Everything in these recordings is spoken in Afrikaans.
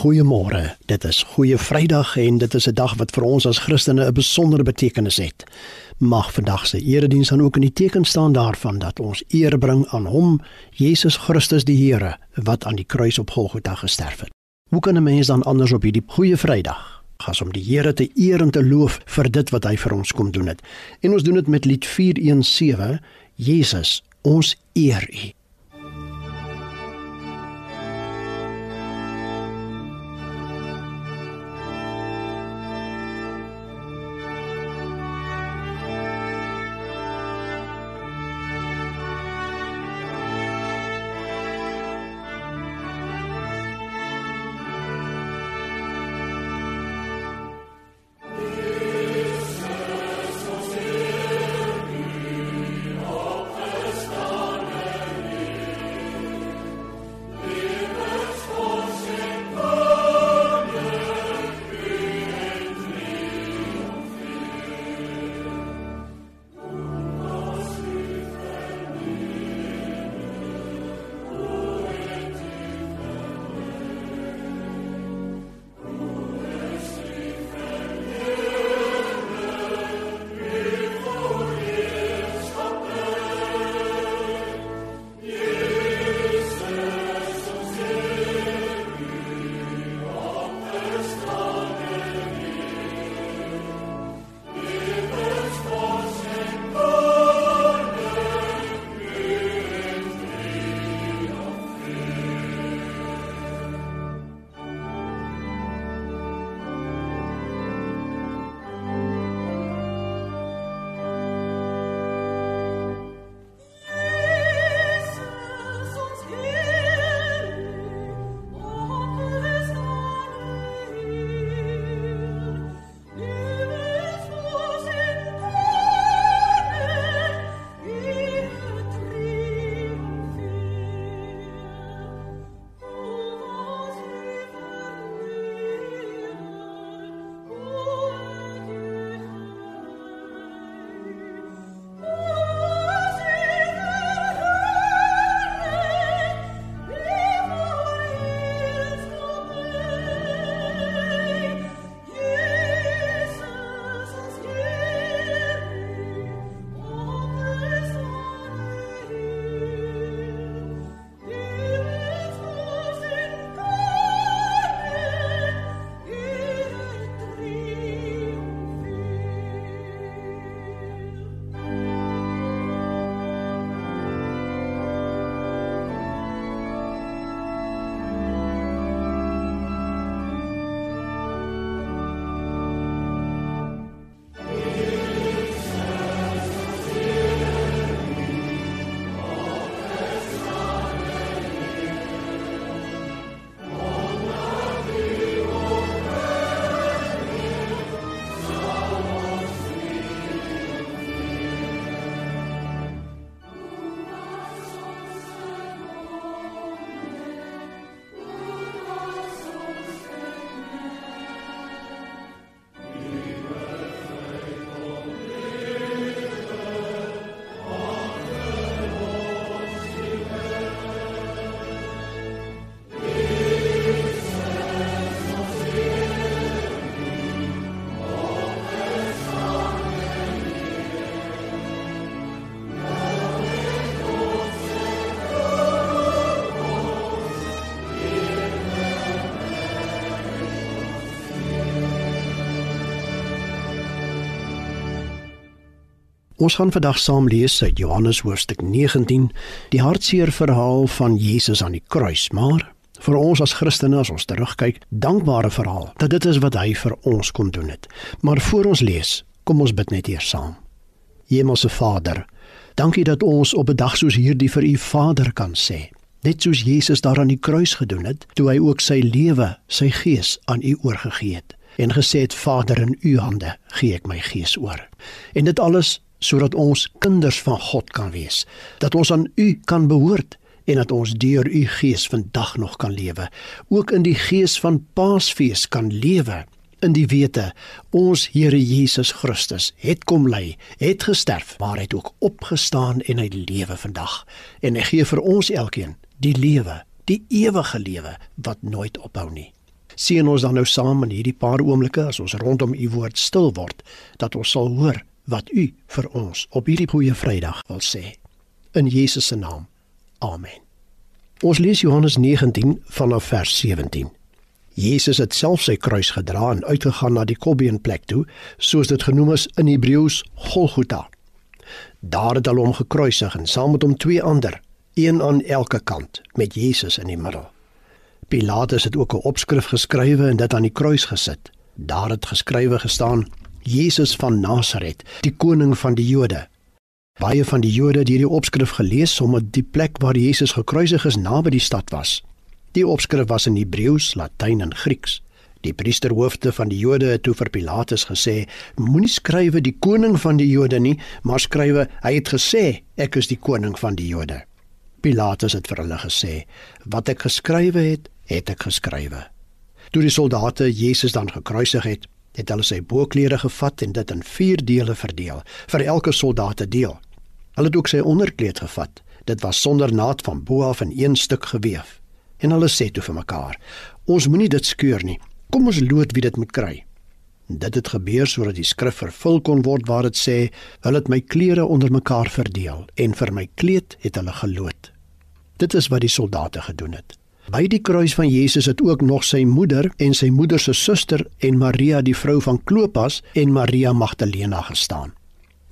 Goeiemôre. Dit is Goeie Vrydag en dit is 'n dag wat vir ons as Christene 'n besondere betekenis het. Mag vandag se erediens dan ook in die teken staan daarvan dat ons eer bring aan Hom, Jesus Christus die Here, wat aan die kruis op Golgotha gesterf het. Hoe kan 'n mens dan anders op hierdie Goeie Vrydag gas om die Here te eer en te loof vir dit wat hy vir ons kom doen het? En ons doen dit met lied 417, Jesus, ons eer U. Ons gaan vandag saam lees uit Johannes hoofstuk 19, die hartseer verhaal van Jesus aan die kruis, maar vir ons as Christene as ons terugkyk, dankbare verhaal dat dit is wat hy vir ons kon doen het. Maar voor ons lees, kom ons bid net eers saam. Hemelse Vader, dankie dat ons op 'n dag soos hierdie vir U Vader kan sê. Net soos Jesus daar aan die kruis gedoen het, toe hy ook sy lewe, sy gees aan U oorgegee het en gesê het Vader in U hande gee ek my gees oor. En dit alles sodat ons kinders van God kan wees, dat ons aan U kan behoort en dat ons deur U Gees vandag nog kan lewe, ook in die gees van Paasfees kan lewe in die wete ons Here Jesus Christus het kom lê, het gesterf, maar het ook opgestaan en hy lewe vandag en hy gee vir ons elkeen die lewe, die ewige lewe wat nooit ophou nie. Sien ons dan nou saam in hierdie paar oomblikke as ons rondom u woord stil word, dat ons sal hoor wat u vir ons op hierdie goeie Vrydag wil sê. In Jesus se naam. Amen. Ons lees Johannes 19 vanaf vers 17. Jesus het self sy kruis gedra en uitgegaan na die Kobbeenplek toe, soos dit genoem is in Hebreëus Golgotha. Daar het hulle hom gekruisig en saam met hom twee ander, een aan elke kant, met Jesus in die middel. Pilatus het ook 'n opskrif geskrywe en dit aan die kruis gesit. Daar het geskrywe gestaan: Jesus van Nasaret, die koning van die Jode. Baie van die Jode het hierdie opskrif gelees omdat die plek waar Jesus gekruisig is naby die stad was. Die opskrif was in Hebreëus, Latyn en Grieks. Die priesterhoofde van die Jode het toe vir Pilatus gesê: "Moenie skrywe die koning van die Jode nie, maar skrywe hy het gesê ek is die koning van die Jode." Pilatus het vir hulle gesê: "Wat ek geskrywe het, het ek geskrywe." Toe die soldate Jesus dan gekruisig het, het hulle sy boklere gevat en dit in 4 dele verdeel, vir elke soldaat 'n deel. Hulle het ook sy onderkleed gevat. Dit was sonder naad van bo af in een stuk gewewe. En hulle sê toe vir mekaar: "Ons moenie dit skeur nie. Kom ons loot wie dit moet kry." Dit het gebeur sodat die skrif vervul kon word waar dit sê: "Hulle het my klere onder mekaar verdeel en vir my kleed het hulle geloot." Dit is wat die soldate gedoen het. By die kruis van Jesus het ook nog sy moeder en sy moeder se suster en Maria die vrou van Klopas en Maria Magdalena gestaan.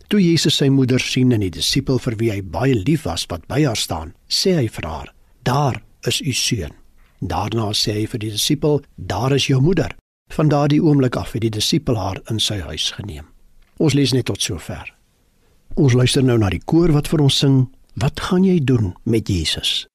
Toe Jesus sy moeder sien en die disipel vir wie hy baie lief was wat by haar staan, sê hy vir haar: "Daar is u seun." Daarna sê hy vir die disipel: "Daar is jou moeder." Van daardie oomblik af het die disipel haar in sy huis geneem. Ons lees net tot sover. Ons luister nou na die koor wat vir ons sing: Wat gaan jy doen met Jesus?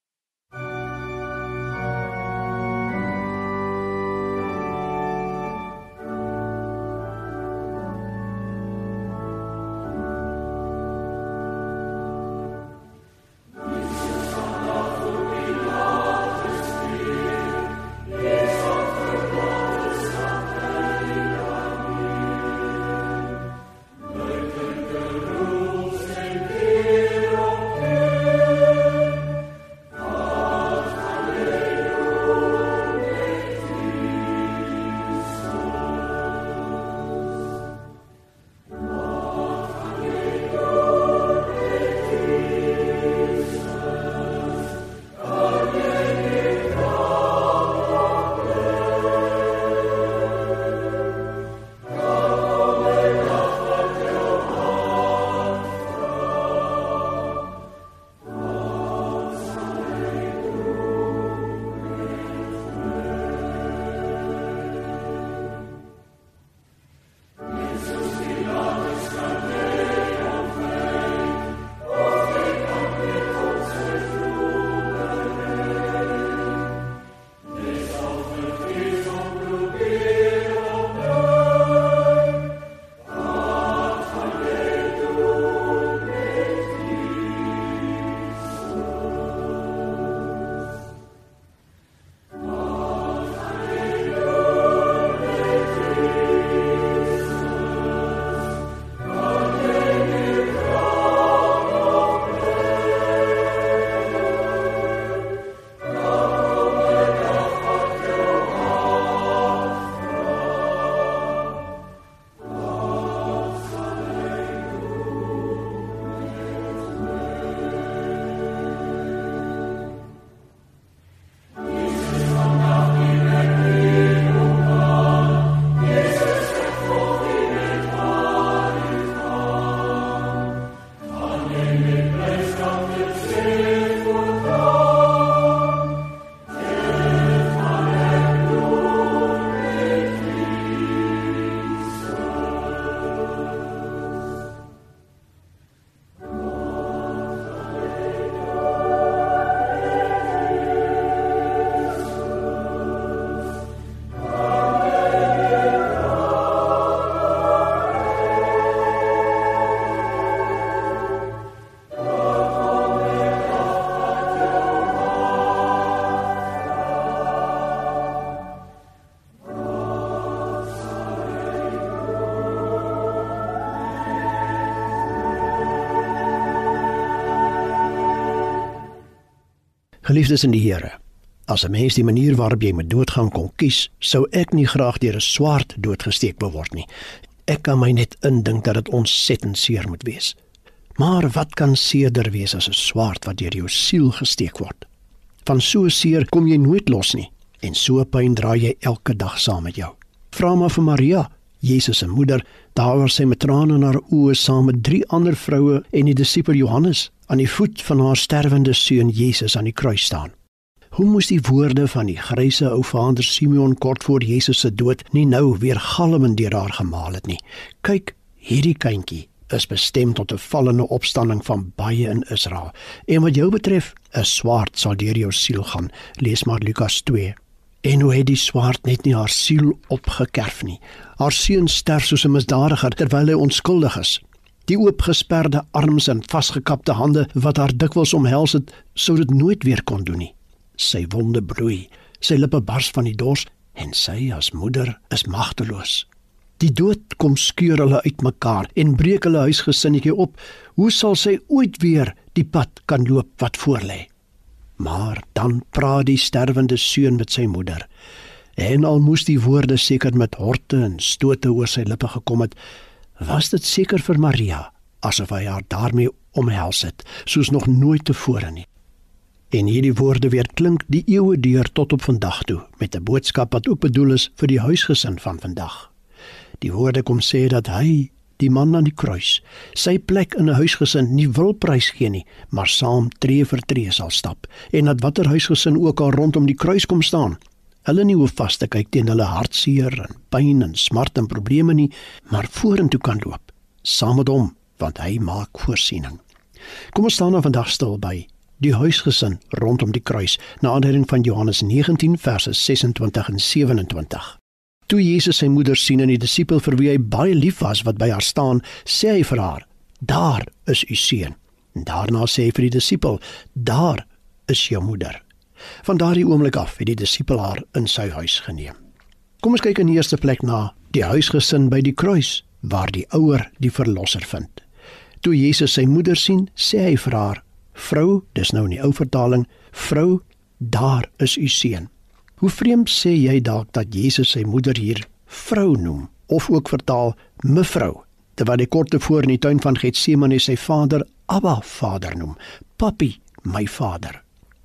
Geliefdes in die Here. As 'n mens die manier waarop jy met doodgaan kon kies, sou ek nie graag deur 'n swaard doodgesteek word nie. Ek kan my net indink dat dit ontsettend seer moet wees. Maar wat kan seerder wees as 'n swaard wat deur jou siel gesteek word? Van so seer kom jy nooit los nie en so pyn dra jy elke dag saam met jou. Vra maar vir Maria, Jesus se moeder, daar waar sy met trane in haar oë saam met drie ander vroue en die disipel Johannes aan die voet van haar sterwende seun Jesus aan die kruis staan. Hoe moes die woorde van die grysse ou vader Simeon kort voor Jesus se dood nie nou weer galmend deur haar gemaal het nie. Kyk, hierdie kindjie is bestem tot 'n vallende opstanding van baie in Israel. En wat jou betref, 'n swaard sal deur jou siel gaan. Lees maar Lukas 2. En hoe het die swaard net nie haar siel opgekerf nie. Haar seun sterf soos 'n misdadiger terwyl hy onskuldig is. Die oopgesperde arms en vasgekapte hande wat haar dikwels omhels het, sou dit nooit weer kon doen nie. Sy wonde bloei, sy lippe bars van die dors en sy as moeder is magteloos. Die dood kom skeur hulle uitmekaar en breek hulle huisgesinnetjie op. Hoe sal sy ooit weer die pad kan loop wat voorlê? Maar dan praat die sterwende seun met sy moeder. En al moes die woorde seker met horte en stote oor sy lippe gekom het, was dit seker vir Maria asof hy haar daarmee omhels het, soos nog nooit tevore nie. En hierdie woorde weer klink die eeue deur tot op vandag toe met 'n boodskap wat ook bedoel is vir die huisgesin van vandag. Die woorde kom sê dat hy, die man aan die kruis, sy plek in 'n huisgesin nie wil prys gee nie, maar saam tree vir tree sal stap en dat watter huisgesin ook al rondom die kruis kom staan, hulle nie hoef vas te kyk teen hulle hartseer en pyn en smart en probleme nie, maar vorentoe kan loop saam met hom, want hy maak voorsiening. Kom ons staan nou vandag stil by die huisgesin rondom die kruis na aanleiding van Johannes 19 verse 26 en 27. Toe Jesus sy moeder sien en die disipel vir wie hy baie lief was wat by haar staan, sê hy vir haar: "Daar is u seun." En daarna sê hy vir die disipel: "Daar is jou moeder." Van daardie oomblik af het die disipel haar in sy huis geneem. Kom ons kyk in die eerste plek na die huisgesin by die kruis waar die ouer die verlosser vind. Toe Jesus sy moeder sien, sê hy vir haar: "Vrou, dis nou in die ou vertaling, vrou, daar is u seun." Hoe vreemd sê jy dalk dat Jesus sy moeder hier vrou noem of ook vertaal mevrou terwyl hy kort tevore in die tuin van Getsemane sy vader Abba Vader noem papi my vader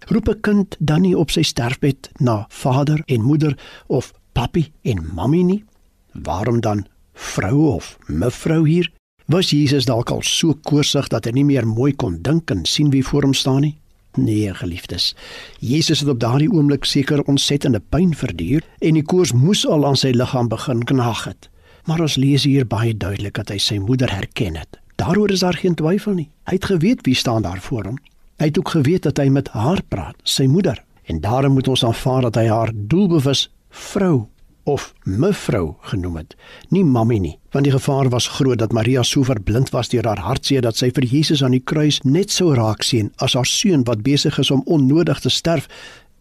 roep 'n kind dan nie op sy sterfbed na vader en moeder of papi en mammy nie waarom dan vrou of mevrou hier was Jesus dalk al so koorsig dat hy nie meer mooi kon dink en sien wie voor hom staan nie Nee, geliefdes. Jesus het op daardie oomblik seker ontsettende pyn verduur en die koors moes al aan sy liggaam begin knaag het. Maar ons lees hier baie duidelik dat hy sy moeder herken het. Daaroor is daar geen twyfel nie. Hy het geweet wie staan daar voor hom. Hy het ook geweet dat hy met haar praat, sy moeder. En daarom moet ons aanvaar dat hy haar doelbewus vrou of mevrou genoem het, nie mammie nie, want die gevaar was groot dat Maria so verblind was deur haar hartseer dat sy vir Jesus aan die kruis net sou raak sien as haar seun wat besig is om onnodig te sterf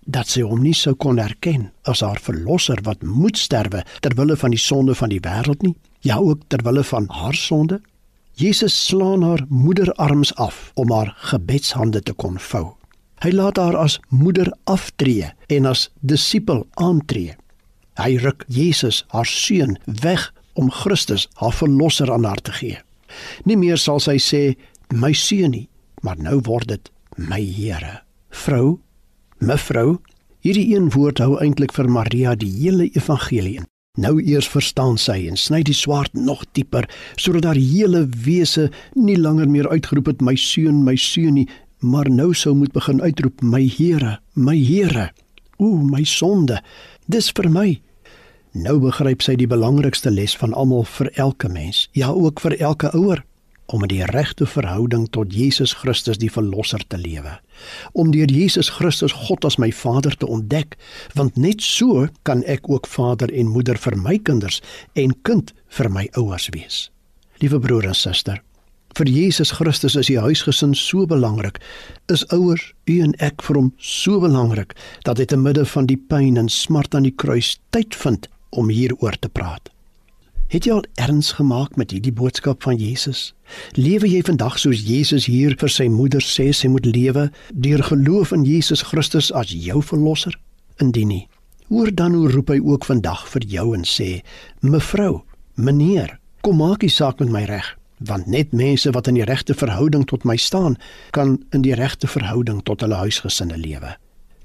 dat sy hom nie sou kon herken as haar verlosser wat moet sterwe ter wille van die sonde van die wêreld nie. Ja ook ter wille van haar sonde Jesus slaan haar moederarms af om haar gebedshande te kon vou hy laat haar as moeder aftree en as disipel aantree Hy ruk Jesus, haar seun, weg om Christus, haar verlosser aan haar te gee. Nie meer sal sy sê my seun nie, maar nou word dit my Here. Vrou, mevrou, hierdie een woord hou eintlik vir Maria die hele evangelie in. Nou eers verstaan sy en sny die swaard nog dieper sodat haar hele wese nie langer meer uitgeroep het my seun, my seun nie, maar nou sou moet begin uitroep my Here, my Here. O, my sonde. Dis vir my. Nou begryp sy die belangrikste les van almal vir elke mens, ja ook vir elke ouer, om in die regte verhouding tot Jesus Christus die verlosser te lewe. Om deur Jesus Christus God as my Vader te ontdek, want net so kan ek ook vader en moeder vir my kinders en kind vir my ouers wees. Liewe broer en suster, vir Jesus Christus is die huisgesin so belangrik. Is ouers, u en ek vir hom so belangrik dat hy te midde van die pyn en smart aan die kruis tyd vind om hieroor te praat. Het jy al erns gemaak met hierdie boodskap van Jesus? Lewe jy vandag soos Jesus hier vir sy moeder sê sy moet lewe, deur geloof in Jesus Christus as jou verlosser? indien nie. Hoor dan hoe roep hy ook vandag vir jou en sê: "Mevrou, meneer, kom maak die saak met my reg." Want net mense wat in die regte verhouding tot my staan, kan in die regte verhouding tot hulle huisgesinne lewe.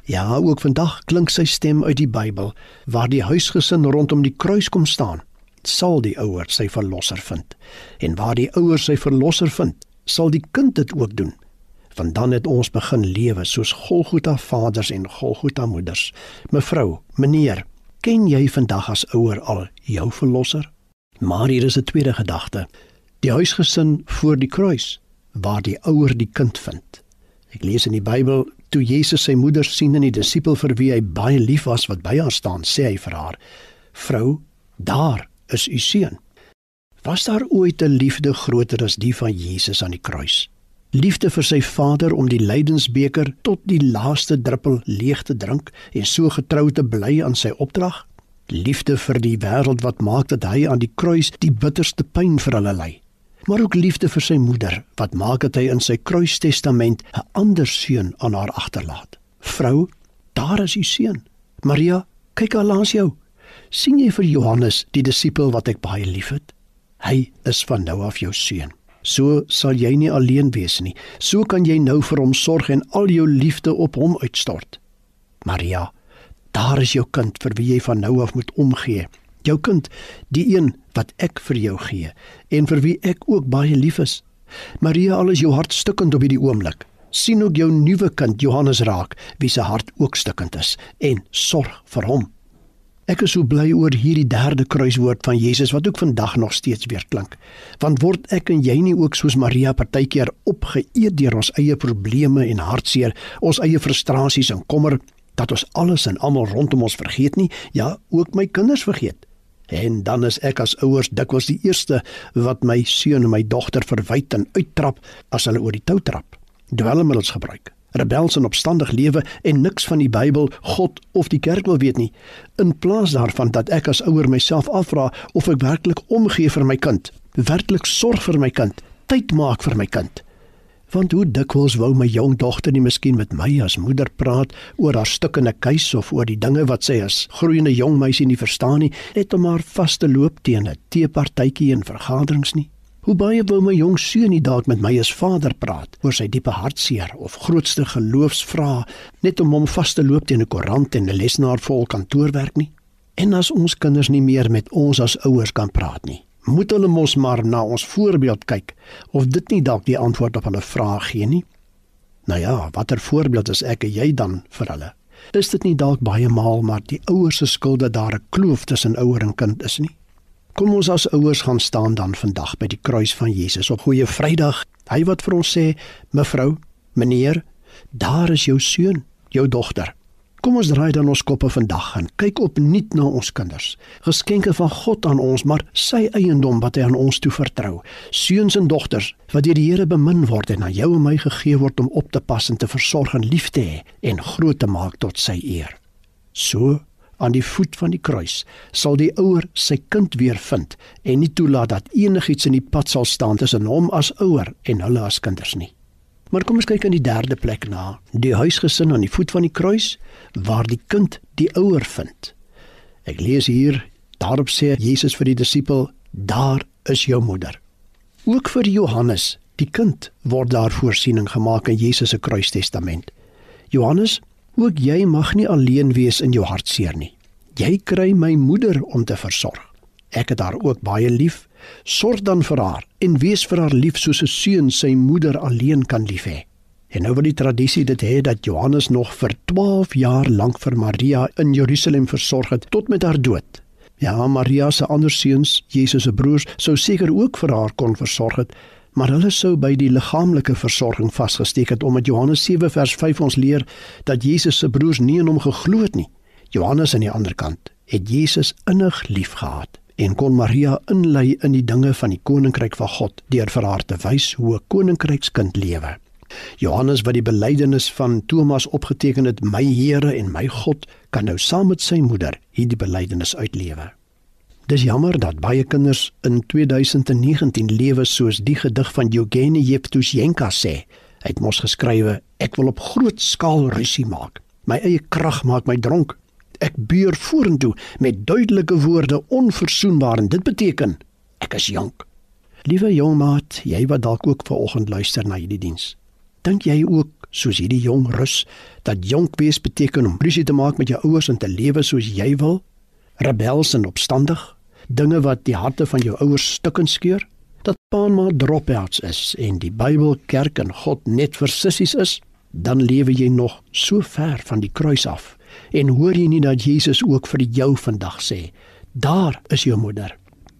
Ja, ook vandag klink sy stem uit die Bybel waar die huisgesin rondom die kruis kom staan. Sal die ouer sy verlosser vind. En waar die ouer sy verlosser vind, sal die kind dit ook doen. Want dan het ons begin lewe soos Golgotha vaders en Golgotha moeders. Mevrou, meneer, ken jy vandag as ouer al jou verlosser? Maar hier is 'n tweede gedagte. Die huisgesin voor die kruis waar die ouer die kind vind. Ek lees in die Bybel toe Jesus sy moeder sien en die disipel vir wie hy baie lief was wat by haar staan, sê hy vir haar: "Vrou, daar is u seun." Was daar ooit 'n liefde groter as die van Jesus aan die kruis? Liefde vir sy Vader om die lydensbeker tot die laaste druppel leeg te drink en so getrou te bly aan sy opdrag? Liefde vir die wêreld wat maak dat hy aan die kruis die bitterste pyn vir hulle ly. Maar ook liefde vir sy moeder wat maak dat hy in sy kruistestament 'n ander seun aan haar agterlaat. Vrou, daar is u seun. Maria, kyk al langs jou. Sien jy vir Johannes, die disipel wat ek baie liefhet? Hy is van nou af jou seun. So sal jy nie alleen wees nie. So kan jy nou vir hom sorg en al jou liefde op hom uitstort. Maria, daar is jou kind vir wie jy van nou af moet omgee. Jou kind, die een wat ek vir jou gee en vir wie ek ook baie lief is. Maria, al is jou hart stukkend op hierdie oomblik. sien ook jou nuwe kind Johannes raak, wie se hart ook stukkend is en sorg vir hom. Ek is so bly oor hierdie derde kruiswoord van Jesus wat ook vandag nog steeds weer klink. Want word ek en jy nie ook soos Maria partykeer opgeëet deur ons eie probleme en hartseer, ons eie frustrasies en kommer dat ons alles en almal rondom ons vergeet nie, ja, ook my kinders vergeet. En dan is ek as ouers dikwels die eerste wat my seun en my dogter verwyd en uittrap as hulle oor die tou trap. Dwelmmiddels gebruik rebels en opstandig lewe en niks van die Bybel, God of die kerk wil weet nie. In plaas daarvan dat ek as ouer myself afvra of ek werklik omgee vir my kind, werklik sorg vir my kind, tyd maak vir my kind. Want hoe dikwels wou my jong dogter nie miskien met my as moeder praat oor haar stukkende keus of oor die dinge wat sy as groeiende jong meisie nie verstaan nie, net om haar vas te loop teen 'n teepartytjie en vergaderings nie. Hoe baie wou my jong seun nie dalk met my as vader praat oor sy diepe hartseer of grootste geloofsvrae net om hom vas te loop teen 'n koerant en 'n lesenaar vol kantoorwerk nie. En as ons kinders nie meer met ons as ouers kan praat nie, moet hulle mos maar na ons voorbeeld kyk of dit nie dalk die antwoord op hulle vrae gee nie. Nou ja, watter voorbeeld is ek en jy dan vir hulle? Is dit nie dalk baie maal maar die ouers se skuld dat daar 'n kloof tussen ouer en kind is nie? Kom ons as ouers gaan staan dan vandag by die kruis van Jesus op Goeie Vrydag. Hy wat vir ons sê, mevrou, meneer, daar is jou seun, jou dogter. Kom ons draai dan ons koppe vandag en kyk op nuut na ons kinders. Geskenke van God aan ons, maar sy eiendom wat hy aan ons toe vertrou. Seuns en dogters wat deur die Here bemin word en aan jou en my gegee word om op te pas en te versorg en lief te hê en groot te maak tot sy eer. So aan die voet van die kruis sal die ouer sy kind weer vind en nie toelaat dat enigiets in die pad sal staan tussen hom as ouer en hulle as kinders nie. Maar kom ons kyk aan die derde plek na, die huisgesin aan die voet van die kruis waar die kind die ouer vind. Ek lees hier, daarop sê Jesus vir die disipel, daar is jou moeder. Ook vir Johannes, die kind, word daar voorsiening gemaak in Jesus se kruistestament. Johannes Ook jy mag nie alleen wees in jou hartseer nie. Jy kry my moeder om te versorg. Ek het haar ook baie lief. Sorg dan vir haar en wees vir haar lief soos 'n seun sy moeder alleen kan lief hê. En nou wil die tradisie dit hê dat Johannes nog vir 12 jaar lank vir Maria in Jerusalem versorg het tot met haar dood. Ja, Maria se ander seuns, Jesus se broers, sou seker ook vir haar kon versorg het, maar hulle sou by die liggaamlike versorging vasgesteek het omdat Johannes 7 vers 5 ons leer dat Jesus se broers nie in hom geglo het nie. Johannes aan die ander kant het Jesus innig liefgehad en kon Maria inlei in die dinge van die koninkryk van God deur vir haar te wys hoe 'n koninkrykskind lewe. Johannes wat die belydenis van Thomas opgeteken het, my Here en my God, kan nou saam met sy moeder hierdie belydenis uitlewe. Dis jammer dat baie kinders in 2019 lewe soos die gedig van Eugenie Yevtushenko sê. Hy het mos geskrywe: Ek wil op groot skaal rusie maak. My eie krag maak my dronk. Ek beur vorentoe met duidelike woorde onverzoenbaar en dit beteken ek is jonk. Liewe jong maat, jy wat dalk ook vanoggend luister na hierdie diens. Dink jy ook soos hierdie jong rus dat jonk wees beteken om rusie te maak met jou ouers en te lewe soos jy wil? Rebels en opstandig? Dinge wat die harte van jou ouers stukken skeur? Dat pa en ma dropouts is en die Bybel, kerk en God net vir sissies is? Dan lewe jy nog so ver van die kruis af. En hoor jy nie dat Jesus ook vir jou vandag sê: "Daar is jou moeder.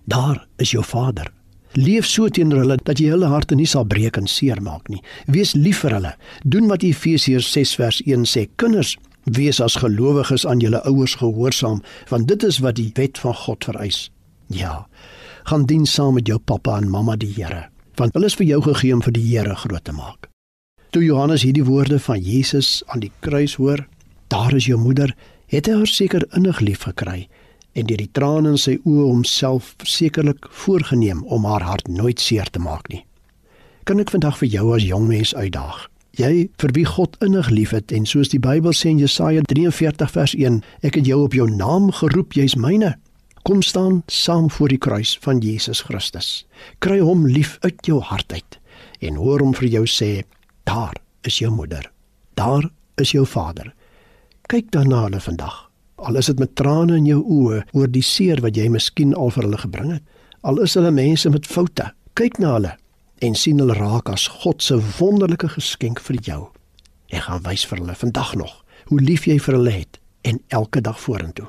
Daar is jou vader." Leef so teenoor hulle dat jy hulle harte nie sal breek en seermaak nie. Wees lief vir hulle. Doen wat Efesiërs 6 vers 1 sê. Kinders, wees as gelowiges aan julle ouers gehoorsaam, want dit is wat die wet van God vereis. Ja. Gaan dien saam met jou pappa en mamma die Here, want hulle is vir jou gegee om vir die Here groot te maak. Toe Johannes hierdie woorde van Jesus aan die kruis hoor, daar is jou moeder, het hy haar seker innig lief gekry en deur die trane in sy oë homself sekerlik voorgenem om haar hart nooit seer te maak nie. Kan ek vandag vir jou as jong mens uitdaag? Jy vir wie God innig liefhet en soos die Bybel sê in Jesaja 43 vers 1, ek het jou op jou naam geroep, jy's myne. Kom staan saam voor die kruis van Jesus Christus. Kry hom lief uit jou hart uit en hoor hom vir jou sê, daar is jou moeder. Daar is jou vader. Kyk dan na hulle vandag al is dit met trane in jou oë oor die seer wat jy miskien al vir hulle gebring het. Al is hulle mense met foute, kyk na hulle en sien hulle raak as God se wonderlike geskenk vir jou. Ek gaan wys vir hulle vandag nog hoe lief jy vir hulle het en elke dag vorentoe.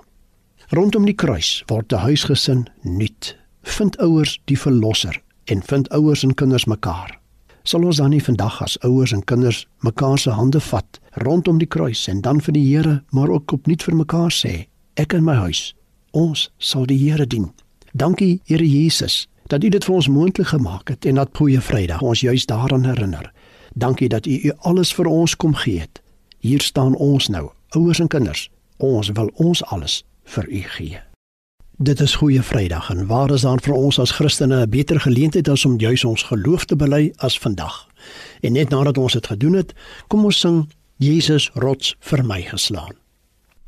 Rondom die kruis word 'n huisgesin nuut. Vind ouers die verlosser en vind ouers en kinders mekaar sal ons dan nie vandag as ouers en kinders mekaar se hande vat rondom die kruis en dan vir die Here maar ook opnuut vir mekaar sê ek en my huis ons sal die Here dien dankie Here Jesus dat u dit vir ons moontlik gemaak het en dat goeie Vrydag ons juis daaraan herinner dankie dat u u alles vir ons kom gee het hier staan ons nou ouers en kinders ons wil ons alles vir u gee Dit is goeie Vrydag en waar is dan vir ons as Christene 'n beter geleentheid as om juis ons geloof te bely as vandag. En net nadat ons dit gedoen het, kom ons sing Jesus rots vir my geslaan.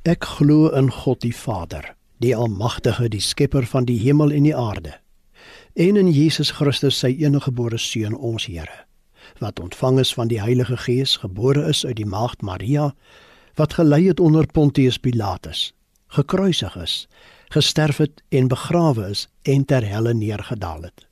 Ek glo in God die Vader, die almagtige, die skepper van die hemel en die aarde. En in Jesus Christus sy eniggebore seun ons Here, wat ontvang is van die Heilige Gees, gebore is uit die maagd Maria, wat gelei het onder Pontius Pilatus, gekruisig is gesterf het en begrawe is en ter helle neergedaal het.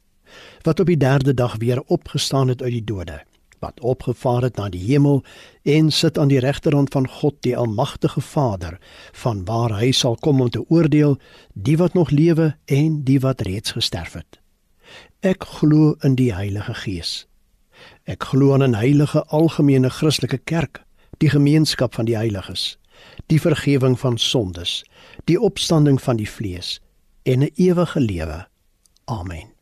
Wat op die 3de dag weer opgestaan het uit die dode, wat opgevaar het na die hemel en sit aan die regterhand van God die almagtige Vader, van waar hy sal kom om te oordeel die wat nog lewe en die wat reeds gesterf het. Ek glo in die Heilige Gees. Ek glo in 'n heilige algemene Christelike kerk, die gemeenskap van die heiliges die vergifnis van sondes, die opstanding van die vlees en 'n ewige lewe. Amen.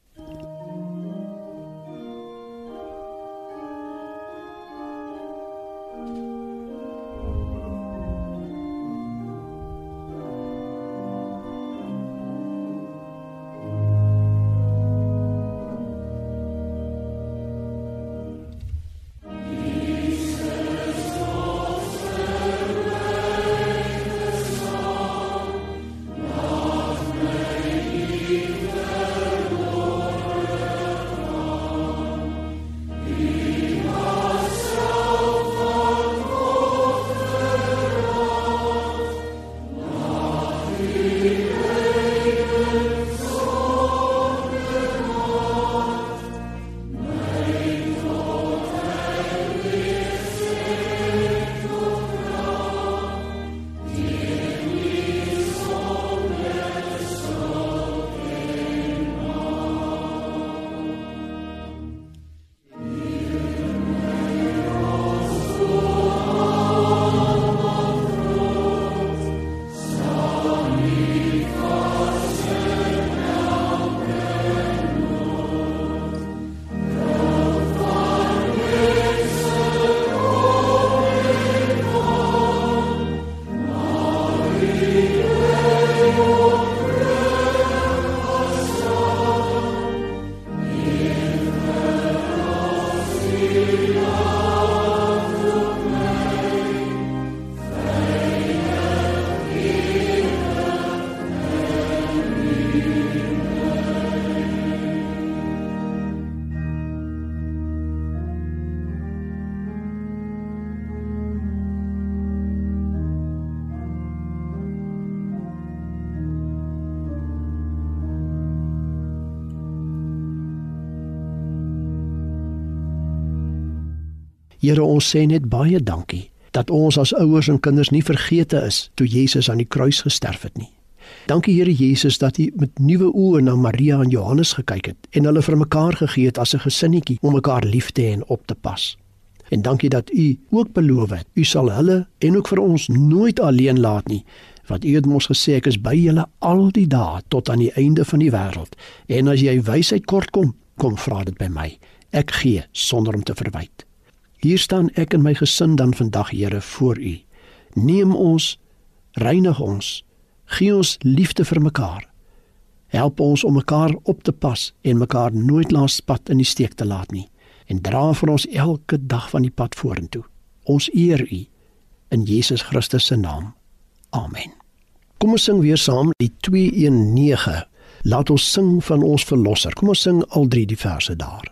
Here, ons sê net baie dankie dat ons as ouers en kinders nie vergete is toe Jesus aan die kruis gesterf het nie. Dankie Here Jesus dat U met nuwe oë na Maria en Johannes gekyk het en hulle vir mekaar gegee het as 'n gesinnetjie om mekaar lief te hê en op te pas. En dankie dat U ook beloof het, U sal hulle en ook vir ons nooit alleen laat nie, want U het mos gesê ek is by julle al die dae tot aan die einde van die wêreld. En as jy wysheid kort kom, vra dit by my. Ek gee sonder om te verwyd. Hier staan ek en my gesin dan vandag, Here, voor U. Neem ons, reinig ons, gee ons liefde vir mekaar. Help ons om mekaar op te pas en mekaar nooit langs pad in die steek te laat nie en dra vir ons elke dag van die pad vorentoe. Ons eer U in Jesus Christus se naam. Amen. Kom ons sing weer saam die 219. Laat ons sing van ons verlosser. Kom ons sing al drie die verse daar.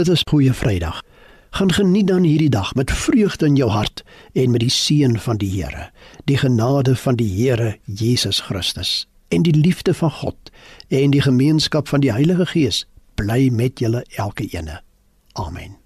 Dit is goeie Vrydag. Gaan geniet dan hierdie dag met vreugde in jou hart en met die seën van die Here, die genade van die Here Jesus Christus en die liefde van God en die gemeenskap van die Heilige Gees bly met julle elke ene. Amen.